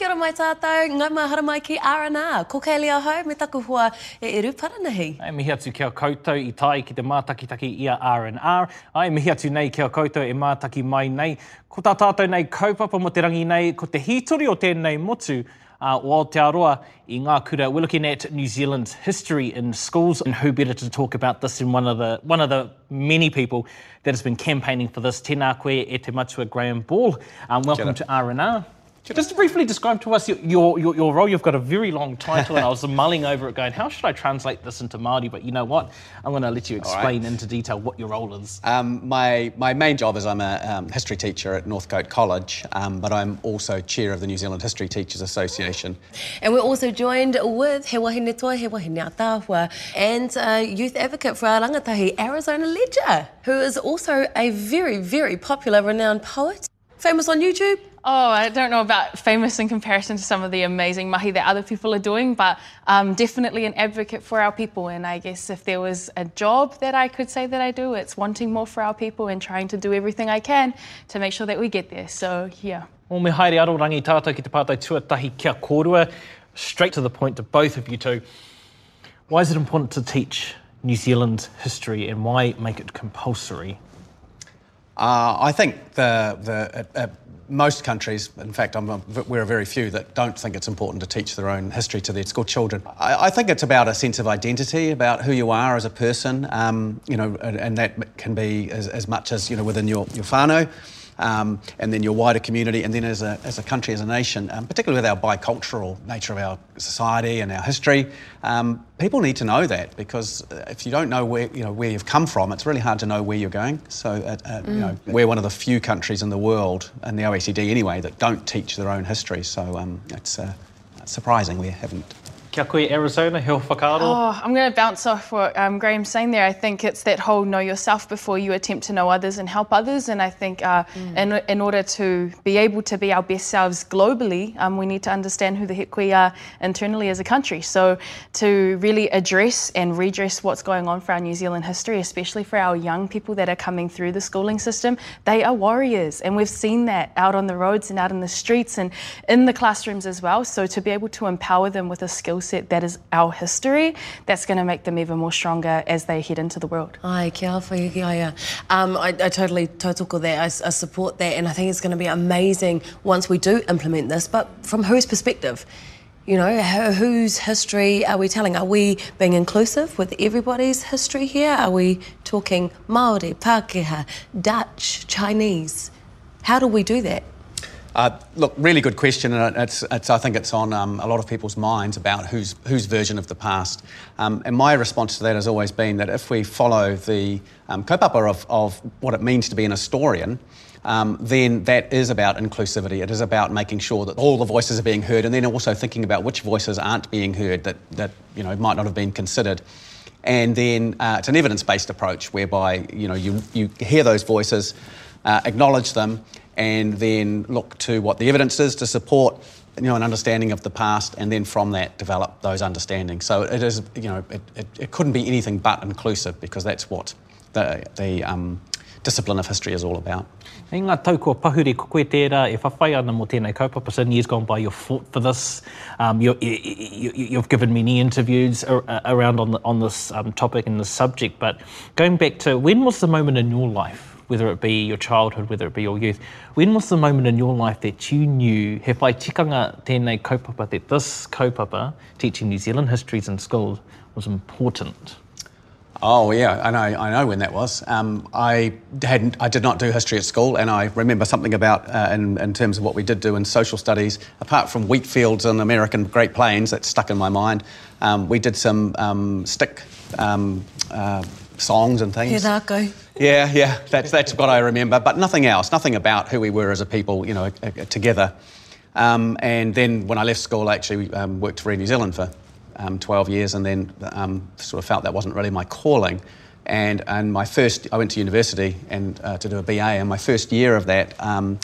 Kia ora mai tātou, ngai mai hara mai ki R&R. Ko kei lea hau, me taku hua e eru paranahi. Ai mihi atu kia koutou i tai ki te mātakitaki ia R&R. Ai mihi atu nei kia koutou e mātaki mai nei. Ko tā tātou nei kaupapa mo te rangi nei, ko te hitori o tēnei motu, uh, o Aotearoa i ngā kura. We're looking at New Zealand's history in schools and who better to talk about this than one of the, one of the many people that has been campaigning for this. Tēnā koe e te matua Graham Ball. Um, welcome to R&R. Just briefly describe to us your, your, your, your role. You've got a very long title, and I was mulling over it, going, "How should I translate this into Māori?" But you know what? I'm going to let you explain into detail what your role is. Um, my, my main job is I'm a um, history teacher at Northcote College, um, but I'm also chair of the New Zealand History Teachers Association. And we're also joined with He Wahine Toa, He Wahine Atahua, and uh, youth advocate for our rangatahi, Arizona Leger, who is also a very, very popular, renowned poet. Famous on YouTube? Oh, I don't know about famous in comparison to some of the amazing mahi that other people are doing, but um, definitely an advocate for our people. And I guess if there was a job that I could say that I do, it's wanting more for our people and trying to do everything I can to make sure that we get there. So, yeah. O me haere aro rangi tātou ki te pātai tuatahi kia kōrua. Straight to the point to both of you two. Why is it important to teach New Zealand history and why make it compulsory? Uh, I think the, the, uh, uh, most countries, in fact, I'm we're a very few that don't think it's important to teach their own history to their school children. I, I think it's about a sense of identity, about who you are as a person, um, you know, and, and that can be as, as much as, you know, within your, your whānau. Um, and then your wider community, and then as a, as a country, as a nation, um, particularly with our bicultural nature of our society and our history, um, people need to know that because uh, if you don't know where you know where you've come from, it's really hard to know where you're going. So, uh, uh, you know, we're one of the few countries in the world, in the OECD anyway, that don't teach their own history. So um, it's uh, surprising we haven't. Kia koe Arizona, he o whakaaro. Oh, I'm going to bounce off what um, Graeme's saying there. I think it's that whole know yourself before you attempt to know others and help others. And I think uh, in, in order to be able to be our best selves globally, um, we need to understand who the heck we are internally as a country. So to really address and redress what's going on for our New Zealand history, especially for our young people that are coming through the schooling system, they are warriors. And we've seen that out on the roads and out in the streets and in the classrooms as well. So to be able to empower them with a skill set that is our history, that's going to make them even more stronger as they head into the world. Ai, kia awhai ki aia. Um, I, I totally tautoko that. I, I support that, and I think it's going to be amazing once we do implement this. But from whose perspective? You know, who- whose history are we telling? Are we being inclusive with everybody's history here? Are we talking Maori, Pākehā, Dutch, Chinese? How do we do that? Uh, look, really good question, and it's, it's, I think it's on um, a lot of people's minds about whose, version of the past. Um, and my response to that has always been that if we follow the um, kaupapa of, of what it means to be an historian, um, then that is about inclusivity. It is about making sure that all the voices are being heard, and then also thinking about which voices aren't being heard that, that you know might not have been considered. And then uh, it's an evidence-based approach whereby you know you, you hear those voices, uh, acknowledge them, and then look to what the evidence is to support you know an understanding of the past, and then from that develop those understandings. So it is you know it, it, it couldn't be anything but inclusive because that's what the the um, discipline of history is all about. Hei ngā tau kua pahuri ko koe tērā e whawhai ana mo tēnei kaupapa. So years gone by, you've fought for this. Um, you, you've given many interviews around on, the, on this um, topic and this subject. But going back to when was the moment in your life, whether it be your childhood, whether it be your youth, when was the moment in your life that you knew, he whai tikanga tēnei kaupapa, that this kaupapa, teaching New Zealand histories in schools, was important? Oh yeah, I know. I know when that was. Um, I hadn't. I did not do history at school, and I remember something about uh, in, in terms of what we did do in social studies. Apart from wheat fields and American Great Plains, that stuck in my mind. Um, we did some um, stick um, uh, songs and things. rākau. Yeah, yeah, that's, that's what I remember, but nothing else, nothing about who we were as a people, you know, uh, uh, together. Um, and then when I left school, I actually um, worked for New Zealand for um, 12 years and then um, sort of felt that wasn't really my calling. And, and my first, I went to university and uh, to do a BA, and my first year of that, um,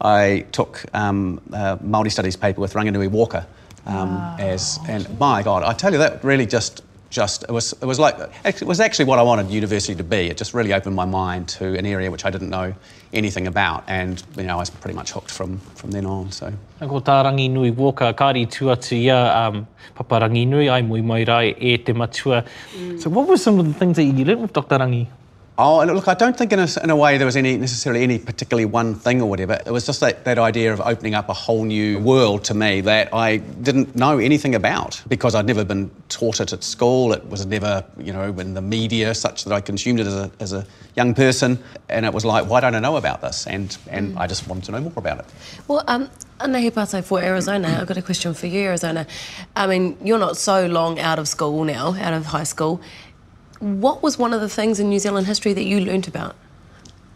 I took um, a Māori Studies paper with Ranginui Walker. Um, wow. as and my God, I tell you that really just just it was it was like it was actually what I wanted university to be. It just really opened my mind to an area which I didn't know anything about, and you know I was pretty much hooked from from then on. So. Ko tā rangi nui woka, kāri tu atu ia, um, papa rangi nui, ai mui mai rai e te matua. Mm. So what were some of the things that you learned with Dr. Rangi? Oh, look, I don't think in a, in a way there was any necessarily any particularly one thing or whatever. It was just that, that idea of opening up a whole new world to me that I didn't know anything about because I'd never been taught it at school. It was never, you know, in the media such that I consumed it as a, as a young person. And it was like, why don't I know about this? And, and mm. I just wanted to know more about it. Well, um, Anahi Pate for Arizona, I've got a question for you, Arizona. I mean, you're not so long out of school now, out of high school. What was one of the things in New Zealand history that you learnt about?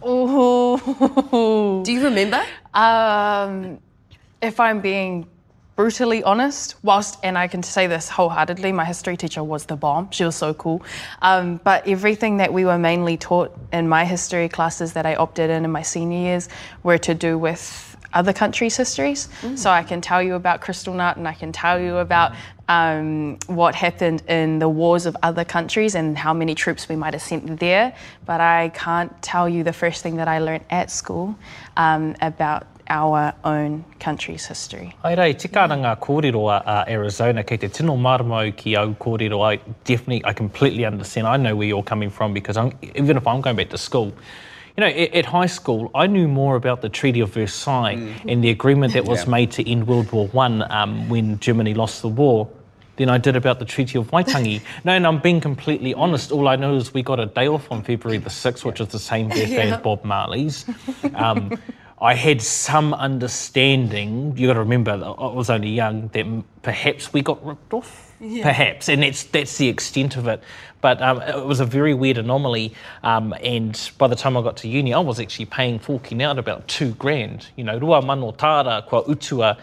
Oh. Do you remember? Um, if I'm being brutally honest, whilst, and I can say this wholeheartedly, my history teacher was the bomb. She was so cool. Um, but everything that we were mainly taught in my history classes that I opted in in my senior years were to do with other countries' histories. Mm. So I can tell you about Kristallnacht and I can tell you about um, what happened in the wars of other countries and how many troops we might have sent there. But I can't tell you the first thing that I learned at school um, about our own country's history. Ai rei, tika ngā kōrero a Arizona kei te tino maramau ki au kōrero. I definitely, I completely understand. I know where you're coming from because I'm, even if I'm going back to school, you know, at, at, high school, I knew more about the Treaty of Versailles mm. and the agreement that was yeah. made to end World War One um, when Germany lost the war than I did about the Treaty of Waitangi. no, and I'm being completely honest. All I know is we got a day off on February the 6th, which is the same birthday yeah. as Bob Marley's. Um, I had some understanding. You've got to remember, I was only young. That perhaps we got ripped off. Yeah. Perhaps, and that's that's the extent of it. But um, it was a very weird anomaly. Um, and by the time I got to uni, I was actually paying forking out about two grand. You know, rua mano tāra qua utua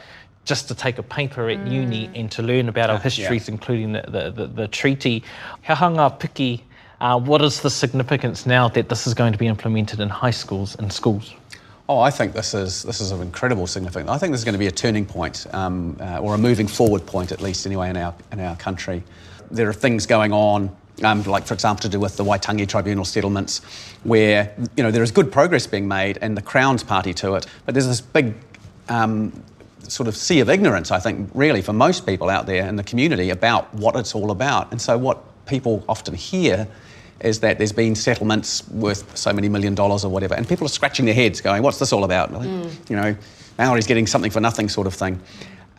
just to take a paper at mm. uni and to learn about our histories, yeah. including the, the, the, the treaty. Hanga Piki, uh, what is the significance now that this is going to be implemented in high schools and schools? Oh, I think this is this is of incredible significance. I think this is going to be a turning point, um, uh, or a moving forward point, at least anyway, in our in our country. There are things going on, um, like for example, to do with the Waitangi Tribunal settlements, where you know there is good progress being made, and the Crown's party to it. But there's this big um, sort of sea of ignorance, I think, really, for most people out there in the community about what it's all about. And so, what people often hear is that there's been settlements worth so many million dollars or whatever, and people are scratching their heads going, What's this all about? Mm. You know, Maori's getting something for nothing, sort of thing.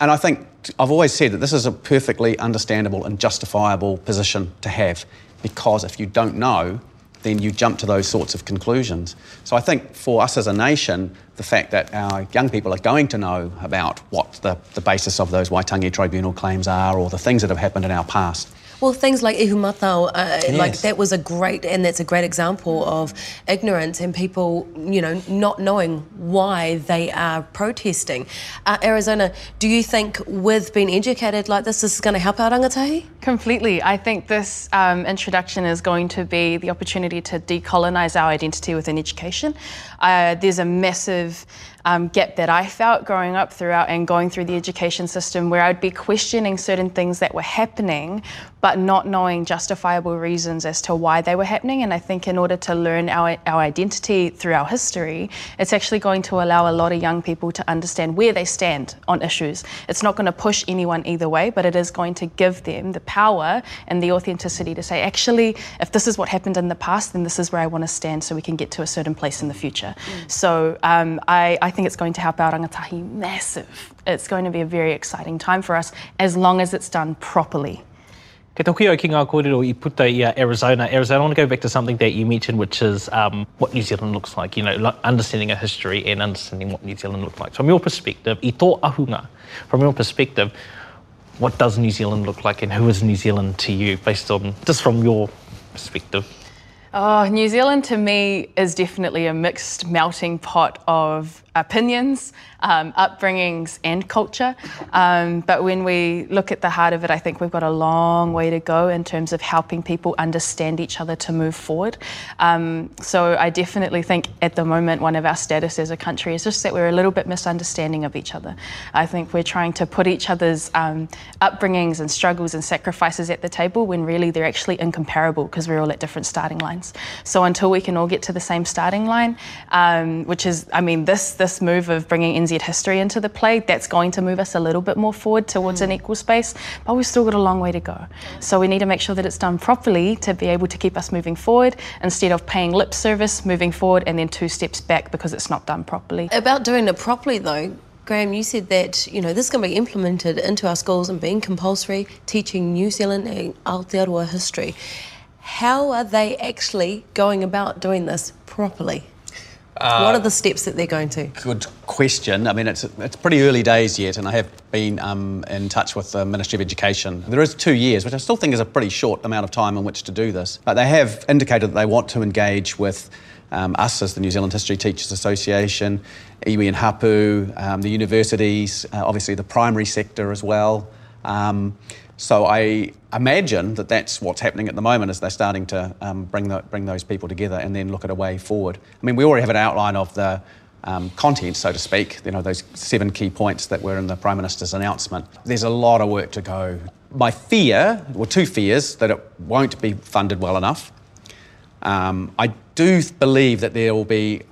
And I think I've always said that this is a perfectly understandable and justifiable position to have because if you don't know, then you jump to those sorts of conclusions. So I think for us as a nation, the fact that our young people are going to know about what the, the basis of those Waitangi Tribunal claims are or the things that have happened in our past well, things like ihumatao, uh, yes. like that was a great, and that's a great example of ignorance and people, you know, not knowing why they are protesting. Uh, Arizona, do you think with being educated like this, this is going to help our rangatahi? Completely. I think this um, introduction is going to be the opportunity to decolonise our identity within education. Uh, there's a massive um, gap that I felt growing up throughout and going through the education system where I'd be questioning certain things that were happening, but not knowing justifiable reasons as to why they were happening. And I think in order to learn our, our identity through our history, it's actually going to allow a lot of young people to understand where they stand on issues. It's not going to push anyone either way, but it is going to give them the power and the authenticity to say, actually, if this is what happened in the past, then this is where I want to stand so we can get to a certain place in the future. Mm. So um, I, I think it's going to help our rangatahi massive. It's going to be a very exciting time for us as long as it's done properly. Ke toki o ki ngā kōrero i puta i Arizona. Arizona, I want to go back to something that you mentioned, which is um, what New Zealand looks like, you know, understanding a history and understanding what New Zealand looks like. From your perspective, i tō ahunga, from your perspective, what does New Zealand look like and who is New Zealand to you based on, just from your perspective? Oh, New Zealand to me is definitely a mixed melting pot of opinions, um, upbringings, and culture. Um, but when we look at the heart of it, I think we've got a long way to go in terms of helping people understand each other to move forward. Um, so I definitely think at the moment one of our status as a country is just that we're a little bit misunderstanding of each other. I think we're trying to put each other's um, upbringings and struggles and sacrifices at the table when really they're actually incomparable because we're all at different starting lines. So until we can all get to the same starting line, um, which is, I mean, this this move of bringing NZ history into the play, that's going to move us a little bit more forward towards mm. an equal space, but we've still got a long way to go. So we need to make sure that it's done properly to be able to keep us moving forward instead of paying lip service, moving forward, and then two steps back because it's not done properly. About doing it properly, though, Graeme, you said that you know this is going to be implemented into our schools and being compulsory, teaching New Zealand and Aotearoa history. How are they actually going about doing this properly? Uh, what are the steps that they're going to? Good question. I mean, it's it's pretty early days yet, and I have been um, in touch with the Ministry of Education. There is two years, which I still think is a pretty short amount of time in which to do this. But they have indicated that they want to engage with um, us as the New Zealand History Teachers Association, iwi and Hapu, um, the universities, uh, obviously the primary sector as well. Um, so I imagine that that's what's happening at the moment as they're starting to um, bring, the, bring those people together and then look at a way forward. I mean, we already have an outline of the um, content, so to speak, you know, those seven key points that were in the Prime Minister's announcement. There's a lot of work to go. My fear, or two fears, that it won't be funded well enough. Um, I do believe that there will be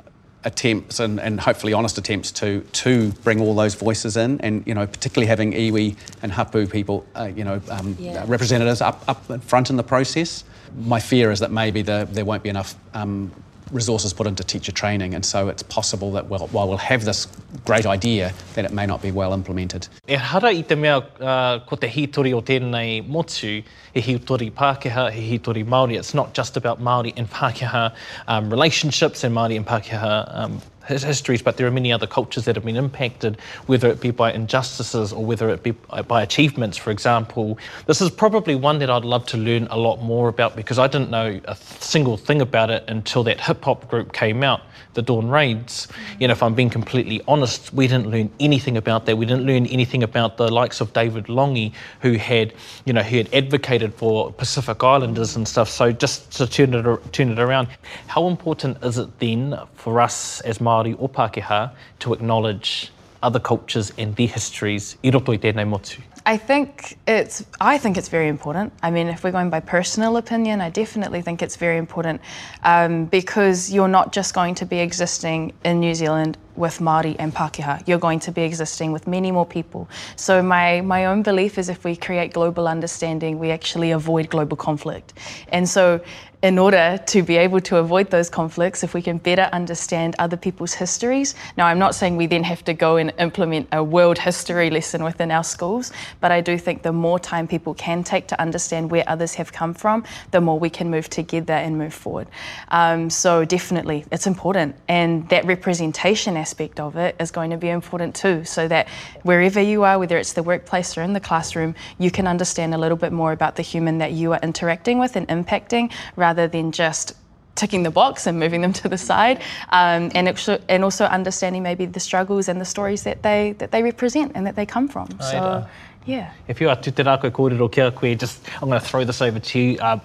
attempts and, and hopefully honest attempts to to bring all those voices in and you know particularly having iwi and hapu people uh, you know um, yeah. representatives up up front in the process my fear is that maybe the, there won't be enough um, resources put into teacher training, and so it's possible that we'll, while we'll have this great idea, that it may not be well implemented. E hara i te mea uh, ko te hitori o tēnei motu, he hitori Pākehā, he hitori Māori. It's not just about Māori and Pākehā um, relationships and Māori and Pākehā um, histories, but there are many other cultures that have been impacted, whether it be by injustices or whether it be by achievements, for example. This is probably one that I'd love to learn a lot more about because I didn't know a single thing about it until that hip hop group came out the Dawn Raids. You know, if I'm being completely honest, we didn't learn anything about that. We didn't learn anything about the likes of David Lange, who had, you know, he had advocated for Pacific Islanders and stuff. So just to turn it turn it around, how important is it then for us as Māori or Pākehā to acknowledge other cultures and their histories i? I think it's I think it's very important. I mean, if we're going by personal opinion, I definitely think it's very important um, because you're not just going to be existing in New Zealand with Māori and Pākehā. You're going to be existing with many more people. So my my own belief is if we create global understanding, we actually avoid global conflict. And so in order to be able to avoid those conflicts, if we can better understand other people's histories. Now, I'm not saying we then have to go and implement a world history lesson within our schools, but I do think the more time people can take to understand where others have come from, the more we can move together and move forward. Um, so, definitely, it's important. And that representation aspect of it is going to be important too, so that wherever you are, whether it's the workplace or in the classroom, you can understand a little bit more about the human that you are interacting with and impacting rather rather than just ticking the box and moving them to the side, um, and, and also understanding maybe the struggles and the stories that they that they represent and that they come from. So, yeah. If you are te te rākoe kōrero kia koe, just I'm going to throw this over to you. Uh,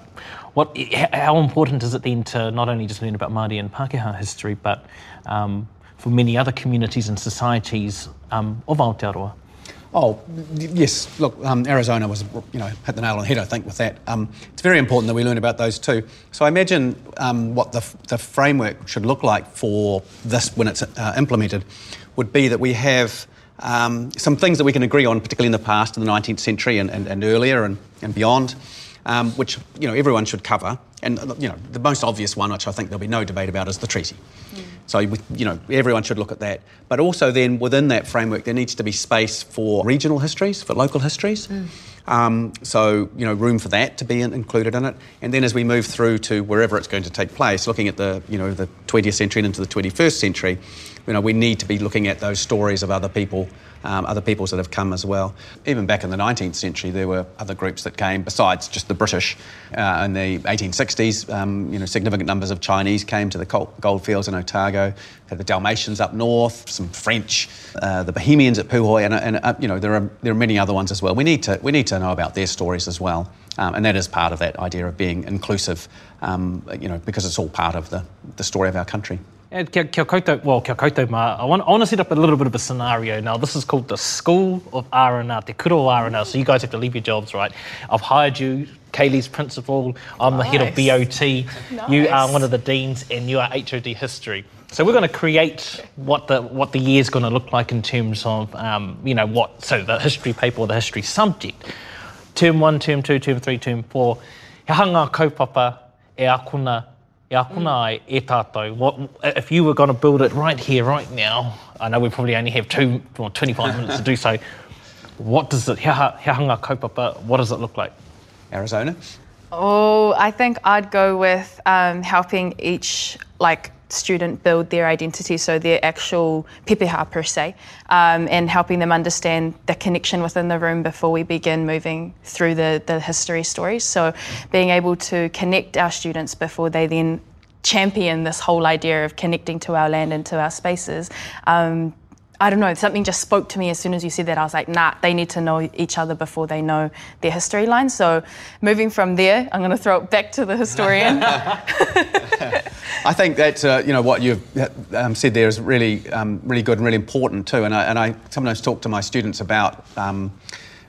what, how important is it then to not only just learn about Māori and Pākehā history, but um, for many other communities and societies um, of Aotearoa? Oh, yes. Look, um, Arizona was, you know, hit the nail on the head, I think, with that. Um, it's very important that we learn about those too. So I imagine um, what the, the framework should look like for this when it's uh, implemented would be that we have um, some things that we can agree on, particularly in the past, in the 19th century and, and, and earlier and, and beyond, um, which, you know, everyone should cover. And, you know, the most obvious one, which I think there'll be no debate about, is the treaty. Mm. So, you know, everyone should look at that. But also, then within that framework, there needs to be space for regional histories, for local histories. Mm. Um, so, you know, room for that to be in, included in it. And then as we move through to wherever it's going to take place, looking at the, you know, the 20th century and into the 21st century, you know, we need to be looking at those stories of other people um, other peoples that have come as well. Even back in the 19th century, there were other groups that came besides just the British. Uh, in the 1860s, um, you know, significant numbers of Chinese came to the goldfields in Otago. Had the Dalmatians up north, some French, uh, the Bohemians at Puhoi, and, and uh, you know there are there are many other ones as well. We need to we need to know about their stories as well. Um, and that is part of that idea of being inclusive, um, you know, because it's all part of the, the story of our country. And kia, kia koutou, well, kia koutou mā. I want, I want to set up a little bit of a scenario. Now, this is called the School of R&R, Te Kuro R&R, so you guys have to leave your jobs, right? I've hired you, Kaylee's principal, I'm nice. the head of BOT, nice. you are one of the deans, and you are HOD History. So we're going to create what the what the year's going to look like in terms of, um, you know, what, so the history paper or the history subject. Term 1, Term 2, Term 3, Term 4, he hanga kaupapa e akuna E akuna ai e tātou. What, if you were going to build it right here, right now, I know we probably only have two or 25 minutes to do so, what does it, he hanga kaupapa, what does it look like? Arizona? Oh, I think I'd go with um, helping each like student build their identity, so their actual pepeha per se, um, and helping them understand the connection within the room before we begin moving through the, the history stories. So being able to connect our students before they then champion this whole idea of connecting to our land and to our spaces. Um, I don't know, something just spoke to me as soon as you said that. I was like, nah, they need to know each other before they know their history line. So moving from there, I'm going to throw it back to the historian. I think that uh, you know what you've um, said there is really, um, really good and really important too. And I, and I sometimes talk to my students about um,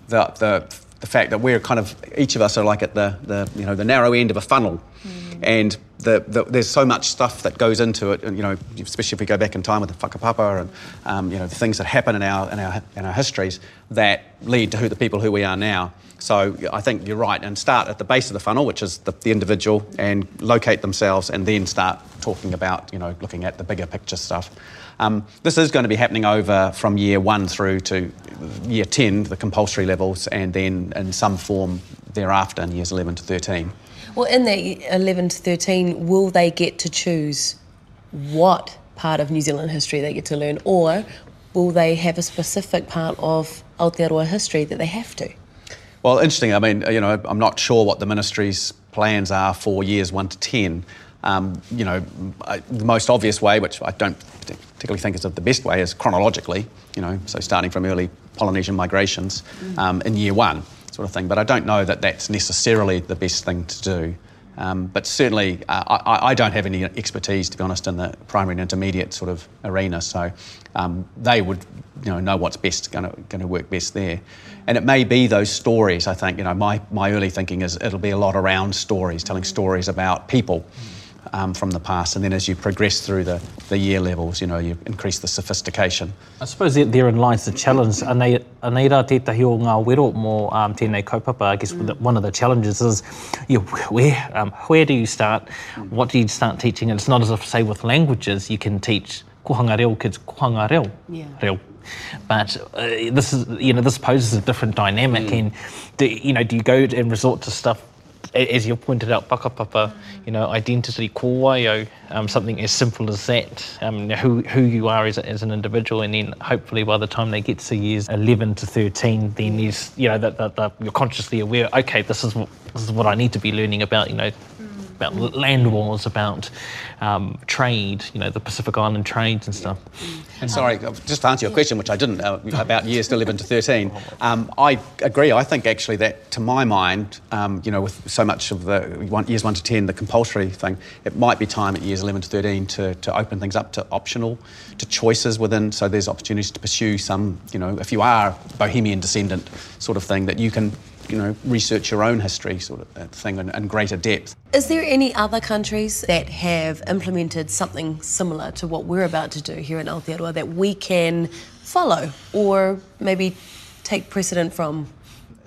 the, the the fact that we're kind of each of us are like at the, the you know the narrow end of a funnel, mm. and the, the, there's so much stuff that goes into it. And, you know, especially if we go back in time with the whakapapa and um, you know the things that happen in our in our in our histories that lead to who the people who we are now. So I think you're right, and start at the base of the funnel, which is the, the individual, and locate themselves, and then start talking about you know looking at the bigger picture stuff. Um, this is going to be happening over from year one through to year 10, the compulsory levels, and then in some form thereafter in years 11 to 13. Well, in that 11 to 13, will they get to choose what part of New Zealand history they get to learn, or will they have a specific part of Aotearoa history that they have to? Well, interesting. I mean, you know, I'm not sure what the ministry's plans are for years 1 to 10. Um, you know, the most obvious way, which I don't particularly think is the best way, is chronologically, you know, so starting from early Polynesian migrations um, in year one, sort of thing. But I don't know that that's necessarily the best thing to do. Um, but certainly, uh, I, I, don't have any expertise, to be honest, in the primary and intermediate sort of arena. So um, they would, you know, know what's best going to work best there. And it may be those stories. I think, you know, my my early thinking is it'll be a lot around stories, telling stories about people um, from the past. And then as you progress through the, the year levels, you know, you increase the sophistication. I suppose therein lies the challenge. Anei, anei rā tētahi o ngā wero mō um, tēnei kaupapa, I guess mm. one of the challenges is you know, where, um, where do you start? What do you start teaching? And it's not as if, say, with languages, you can teach kohanga reo kids kohanga reo. Yeah. reo. But uh, this is, you know, this poses a different dynamic. Mm. And do, you know, do you go and resort to stuff as you pointed out, whakapapa, you know, identity kōwaio, um, something as simple as that, um, who, who you are as, as an individual, and then hopefully by the time they get to years 11 to 13, then there's, you know, that, that, you're consciously aware, okay, this is, this is what I need to be learning about, you know, about land wars, about um, trade, you know, the Pacific Island trades and stuff. And sorry, just to answer your question, which I didn't, uh, about years 11 to 13, um, I agree. I think actually that, to my mind, um, you know, with so much of the one, years 1 to 10, the compulsory thing, it might be time at years 11 to 13 to, to open things up to optional, to choices within, so there's opportunities to pursue some, you know, if you are Bohemian descendant sort of thing, that you can you know, research your own history sort of thing in, in greater depth. Is there any other countries that have implemented something similar to what we're about to do here in Aotearoa that we can follow or maybe take precedent from?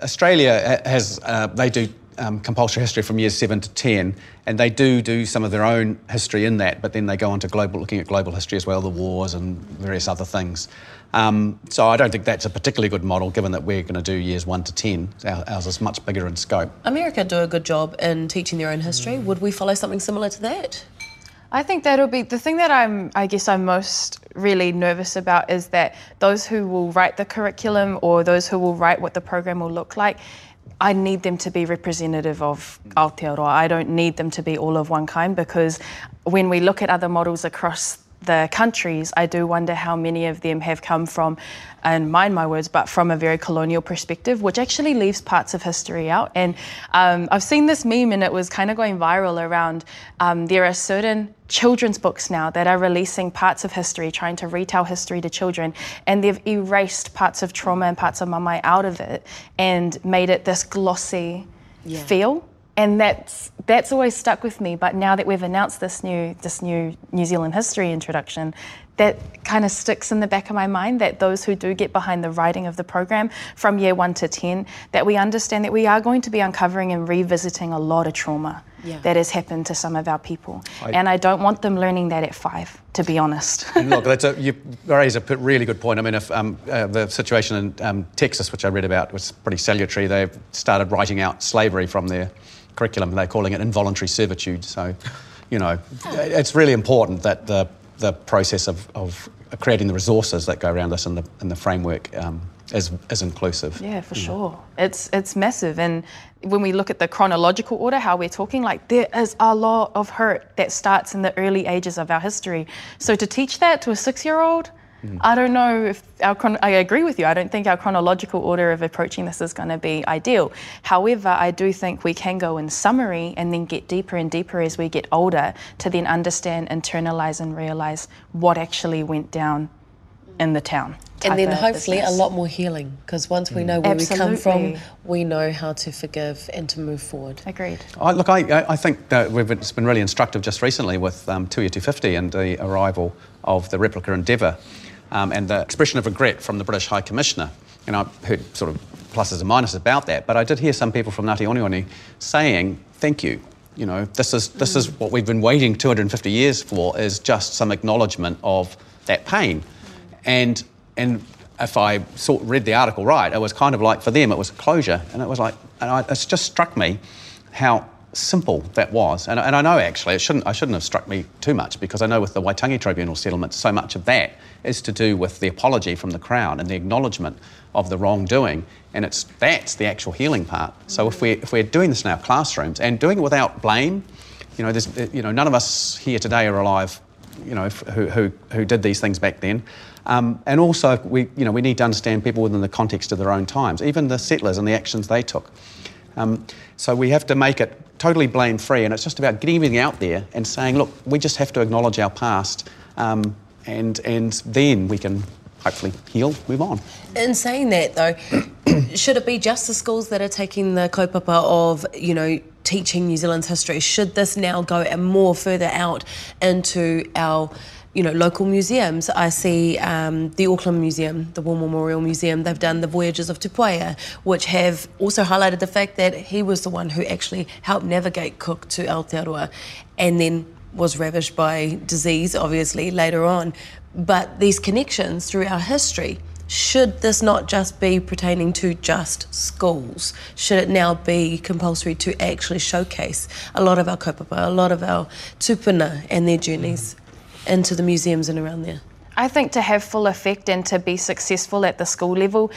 Australia has, uh, they do um, compulsory history from years seven to ten, and they do do some of their own history in that. But then they go on to global, looking at global history as well, the wars and various other things. Um, so I don't think that's a particularly good model, given that we're going to do years one to ten. Our, ours is much bigger in scope. America do a good job in teaching their own history. Would we follow something similar to that? I think that'll be the thing that I'm, I guess, I'm most really nervous about is that those who will write the curriculum or those who will write what the program will look like, I need them to be representative of Aotearoa. I don't need them to be all of one kind because when we look at other models across the countries, I do wonder how many of them have come from, and mind my words, but from a very colonial perspective, which actually leaves parts of history out. And um, I've seen this meme, and it was kind of going viral around. Um, there are certain children's books now that are releasing parts of history, trying to retell history to children, and they've erased parts of trauma and parts of mamae out of it and made it this glossy yeah. feel and that's that's always stuck with me. But now that we've announced this new this new New Zealand history introduction, that kind of sticks in the back of my mind that those who do get behind the writing of the program from year one to ten, that we understand that we are going to be uncovering and revisiting a lot of trauma. Yeah. That has happened to some of our people, I, and I don't want them learning that at five. To be honest, look, that's a, you raise a really good point. I mean, if um, uh, the situation in um, Texas, which I read about, was pretty salutary, they've started writing out slavery from their curriculum. They're calling it involuntary servitude. So, you know, it's really important that the, the process of, of creating the resources that go around this and the, and the framework um, is, is inclusive. Yeah, for sure. It's, it's massive. And when we look at the chronological order, how we're talking, like there is a lot of hurt that starts in the early ages of our history. So to teach that to a six year old, Mm. I don't know if our chron- I agree with you. I don't think our chronological order of approaching this is going to be ideal. However, I do think we can go in summary and then get deeper and deeper as we get older to then understand, internalize, and realize what actually went down in the town. And then hopefully business. a lot more healing because once we know where Absolutely. we come from, we know how to forgive and to move forward. Agreed. I, look, I, I think that it's been really instructive just recently with um, Tuia 250 and the arrival of the replica Endeavour um, and the expression of regret from the British High Commissioner. And I've heard sort of pluses and minuses about that, but I did hear some people from Ngāti Oneone saying, thank you. You know, this is, this is what we've been waiting 250 years for, is just some acknowledgement of that pain. And, and if I saw, read the article right, it was kind of like, for them, it was closure. And it was like, and I, it just struck me how simple that was. And, and I know actually it shouldn't, I shouldn't have struck me too much because I know with the Waitangi Tribunal settlement, so much of that is to do with the apology from the Crown and the acknowledgement of the wrongdoing. And it's, that's the actual healing part. So if, we, if we're doing this in our classrooms and doing it without blame, you know, there's, you know, none of us here today are alive, you know, who, who, who did these things back then. Um, and also, we, you know, we need to understand people within the context of their own times, even the settlers and the actions they took. Um, so we have to make it totally blame free, and it's just about getting everything out there and saying, look, we just have to acknowledge our past, um, and and then we can hopefully heal, move on. In saying that, though, should it be just the schools that are taking the kaupapa of, you know, teaching New Zealand's history? Should this now go more further out into our you know, local museums. I see um, the Auckland Museum, the War Memorial Museum, they've done the Voyages of Tupaia, which have also highlighted the fact that he was the one who actually helped navigate Cook to Aotearoa and then was ravished by disease, obviously, later on. But these connections through our history, should this not just be pertaining to just schools? Should it now be compulsory to actually showcase a lot of our kaupapa, a lot of our tupuna and their journeys into the museums and around there? I think to have full effect and to be successful at the school level,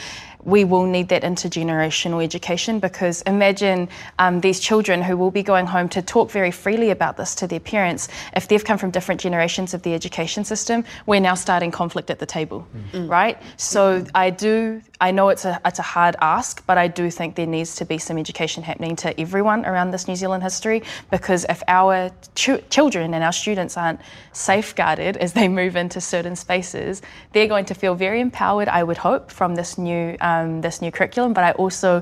we will need that intergenerational education because imagine um, these children who will be going home to talk very freely about this to their parents. If they've come from different generations of the education system, we're now starting conflict at the table, mm. right? So I do, I know it's a, it's a hard ask, but I do think there needs to be some education happening to everyone around this New Zealand history because if our ch- children and our students aren't safeguarded as they move into certain spaces, they're going to feel very empowered, I would hope, from this new. Um, this new curriculum, but I also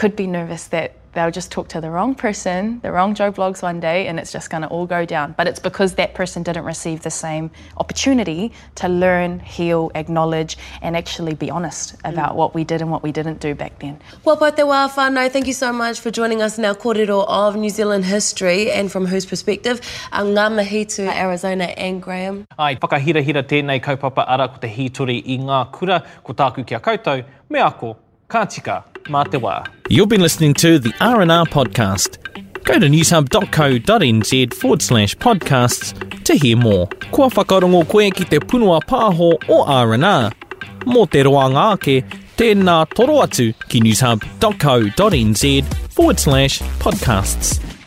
could be nervous that they'll just talk to the wrong person, the wrong Joe Blogs one day, and it's just going to all go down. But it's because that person didn't receive the same opportunity to learn, heal, acknowledge, and actually be honest about what we did and what we didn't do back then. Wapo te wā whānau, thank you so much for joining us in our kōrero of New Zealand history and from whose perspective. A ngā mihi to Arizona and Graham. Ai, whakahirahira tēnei kaupapa ara ko te hitori i ngā kura, ko tāku kia koutou, me ako, ka tika, mā te wā. You've been listening to the R&R podcast. Go to newshub.co.nz forward slash podcasts to hear more. Kua whakarongo koe ki te punua pāho o R&R. Mō te roanga ake, tēnā toro atu ki newshub.co.nz forward slash podcasts.